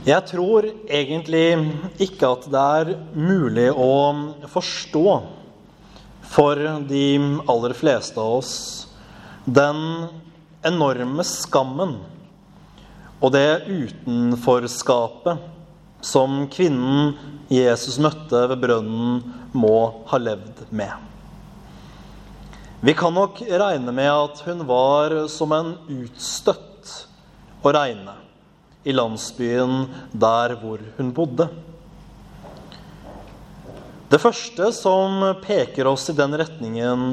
Jeg tror egentlig ikke at det er mulig å forstå for de aller fleste av oss den enorme skammen og det utenforskapet som kvinnen Jesus møtte ved brønnen, må ha levd med. Vi kan nok regne med at hun var som en utstøtt å regne i landsbyen der hvor hun bodde. Det første som peker oss i den retningen,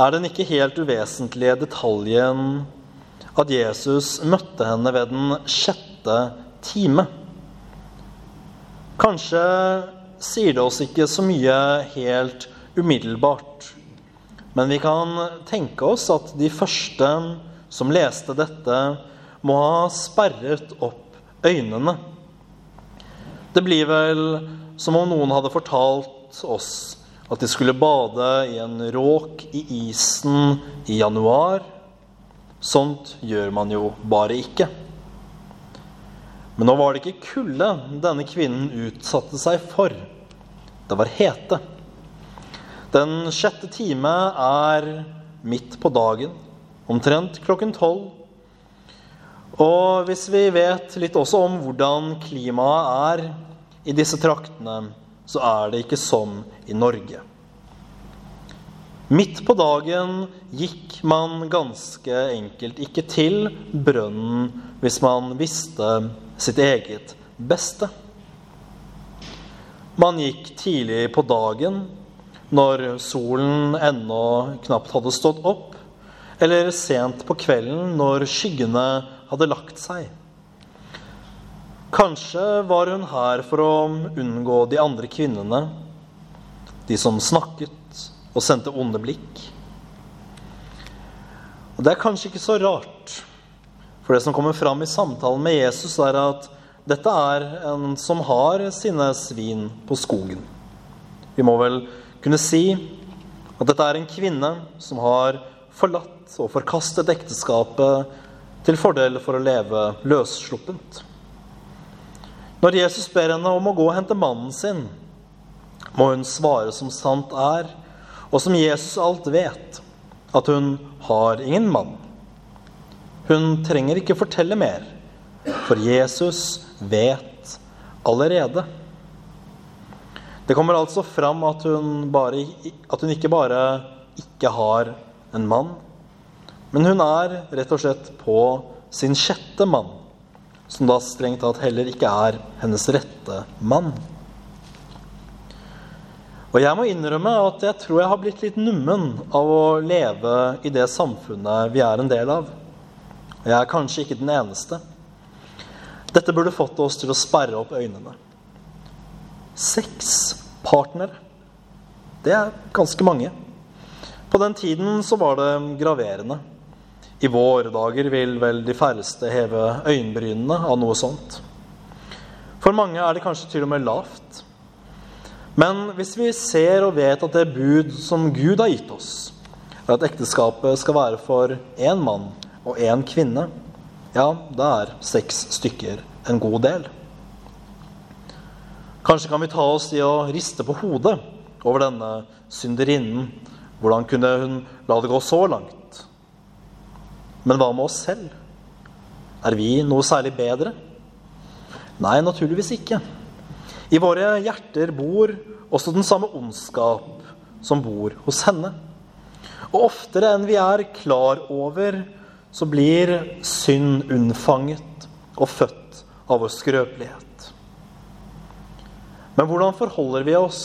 er den ikke helt uvesentlige detaljen at Jesus møtte henne ved den sjette time. Kanskje sier det oss ikke så mye helt umiddelbart, men vi kan tenke oss at de første som leste dette, må ha sperret opp øynene. Det blir vel som om noen hadde fortalt oss at de skulle bade i en råk i isen i januar. Sånt gjør man jo bare ikke. Men nå var det ikke kulde denne kvinnen utsatte seg for. Det var hete. Den sjette time er midt på dagen, omtrent klokken tolv. Og hvis vi vet litt også om hvordan klimaet er i disse traktene, så er det ikke som i Norge. Midt på dagen gikk man ganske enkelt ikke til brønnen hvis man visste sitt eget beste. Man gikk tidlig på dagen, når solen ennå knapt hadde stått opp, eller sent på kvelden når skyggene hadde lagt seg. Kanskje var hun her for å unngå de andre kvinnene, de som snakket og sendte onde blikk. Og Det er kanskje ikke så rart, for det som kommer fram i samtalen med Jesus, er at dette er en som har sine svin på skogen. Vi må vel kunne si at dette er en kvinne som har forlatt og forkastet ekteskapet til fordel for å leve løssluppent. Når Jesus ber henne om å gå og hente mannen sin, må hun svare som sant er, og som Jesus alt vet, at hun har ingen mann. Hun trenger ikke fortelle mer, for Jesus vet allerede. Det kommer altså fram at hun, bare, at hun ikke bare ikke har en mann, men hun er rett og slett på sin sjette mann, som da strengt tatt heller ikke er hennes rette mann. Og jeg må innrømme at jeg tror jeg har blitt litt nummen av å leve i det samfunnet vi er en del av. Og jeg er kanskje ikke den eneste. Dette burde fått oss til å sperre opp øynene. Seks partnere. Det er ganske mange. På den tiden så var det graverende. I våre dager vil vel de færreste heve øyenbrynene av noe sånt. For mange er det kanskje til og med lavt. Men hvis vi ser og vet at det bud som Gud har gitt oss, er at ekteskapet skal være for én mann og én kvinne, ja, da er seks stykker en god del. Kanskje kan vi ta oss i å riste på hodet over denne synderinnen. Hvordan kunne hun la det gå så langt? Men hva med oss selv? Er vi noe særlig bedre? Nei, naturligvis ikke. I våre hjerter bor også den samme ondskap som bor hos henne. Og oftere enn vi er klar over, så blir synd unnfanget og født av vår skrøpelighet. Men hvordan forholder vi oss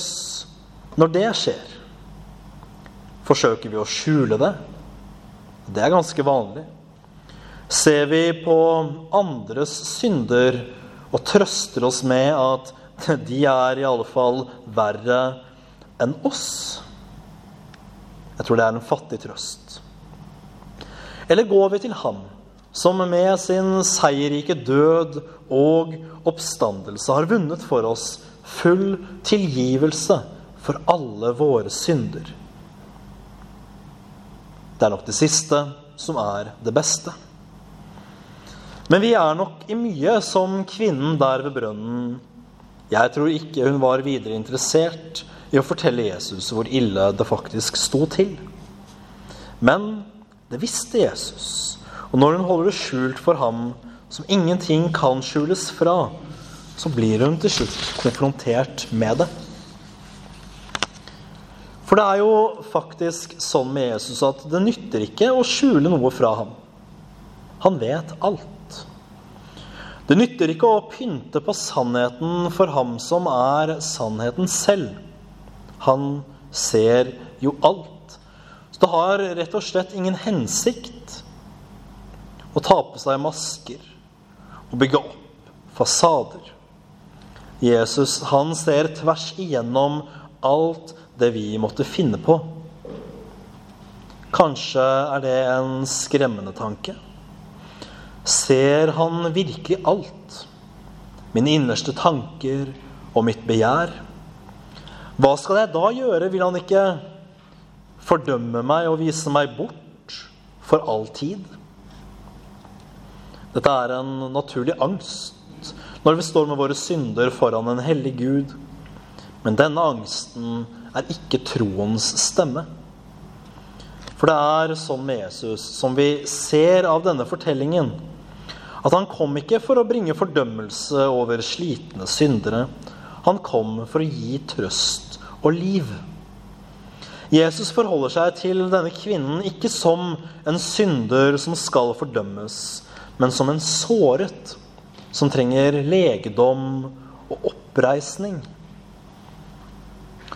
når det skjer? Forsøker vi å skjule det? Det er ganske vanlig. Ser vi på andres synder og trøster oss med at de er i alle fall verre enn oss. Jeg tror det er en fattig trøst. Eller går vi til ham som med sin seierrike død og oppstandelse har vunnet for oss full tilgivelse for alle våre synder? Det er nok det siste som er det beste. Men vi er nok i mye som kvinnen der ved brønnen. Jeg tror ikke hun var videre interessert i å fortelle Jesus hvor ille det faktisk sto til. Men det visste Jesus, og når hun holder det skjult for ham, som ingenting kan skjules fra, så blir hun til slutt konfrontert med det. For det er jo faktisk sånn med Jesus at det nytter ikke å skjule noe fra ham. Han vet alt. Det nytter ikke å pynte på sannheten for ham som er sannheten selv. Han ser jo alt. Så det har rett og slett ingen hensikt å ta på seg masker og bygge opp fasader. Jesus han ser tvers igjennom alt det vi måtte finne på. Kanskje er det en skremmende tanke. Ser han virkelig alt? Mine innerste tanker og mitt begjær? Hva skal jeg da gjøre? Vil han ikke fordømme meg og vise meg bort for all tid? Dette er en naturlig angst når vi står med våre synder foran en hellig Gud. Men denne angsten er ikke troens stemme. For det er sånn med Jesus, som vi ser av denne fortellingen, at han kom ikke for å bringe fordømmelse over slitne syndere. Han kom for å gi trøst og liv. Jesus forholder seg til denne kvinnen ikke som en synder som skal fordømmes, men som en såret som trenger legedom og oppreisning.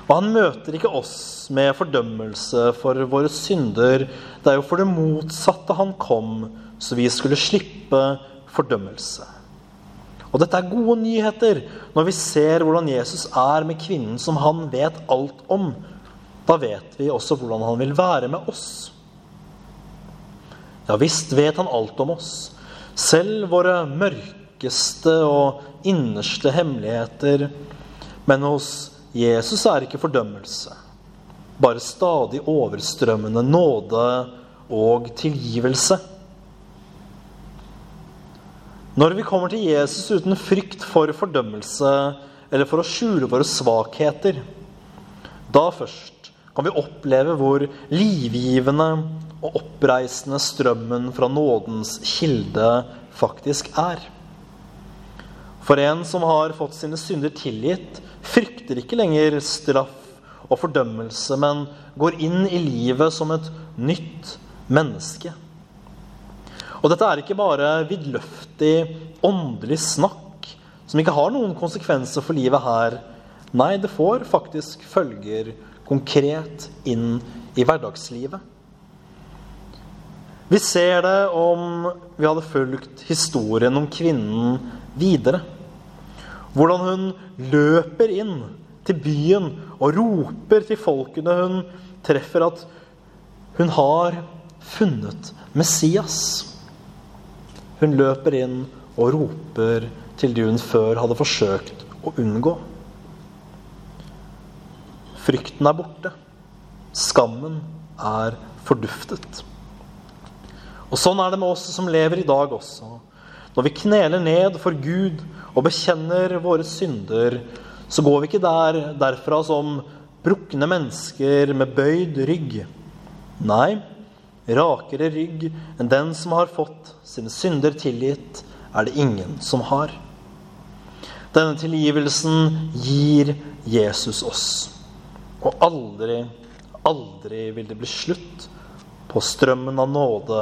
Og han møter ikke oss med fordømmelse for våre synder. Det er jo for det motsatte han kom, så vi skulle slippe fordømmelse. Og dette er gode nyheter når vi ser hvordan Jesus er med kvinnen som han vet alt om. Da vet vi også hvordan han vil være med oss. Ja visst vet han alt om oss. Selv våre mørkeste og innerste hemmeligheter. Men hos Jesus er ikke fordømmelse, bare stadig overstrømmende nåde og tilgivelse. Når vi kommer til Jesus uten frykt for fordømmelse eller for å skjule våre svakheter, da først kan vi oppleve hvor livgivende og oppreisende strømmen fra nådens kilde faktisk er. For en som har fått sine synder tilgitt, frykter ikke lenger straff og fordømmelse, men går inn i livet som et nytt menneske. Og dette er ikke bare vidløftig, åndelig snakk som ikke har noen konsekvenser for livet her. Nei, det får faktisk følger konkret inn i hverdagslivet. Vi ser det om vi hadde fulgt historien om kvinnen videre. Hvordan hun løper inn til byen og roper til folkene hun treffer, at hun har funnet Messias. Hun løper inn og roper til de hun før hadde forsøkt å unngå. Frykten er borte. Skammen er forduftet. Og sånn er det med oss som lever i dag også. Når vi kneler ned for Gud og bekjenner våre synder, så går vi ikke der derfra som brukne mennesker med bøyd rygg. Nei, rakere rygg enn den som har fått sine synder tilgitt, er det ingen som har. Denne tilgivelsen gir Jesus oss. Og aldri, aldri vil det bli slutt på strømmen av nåde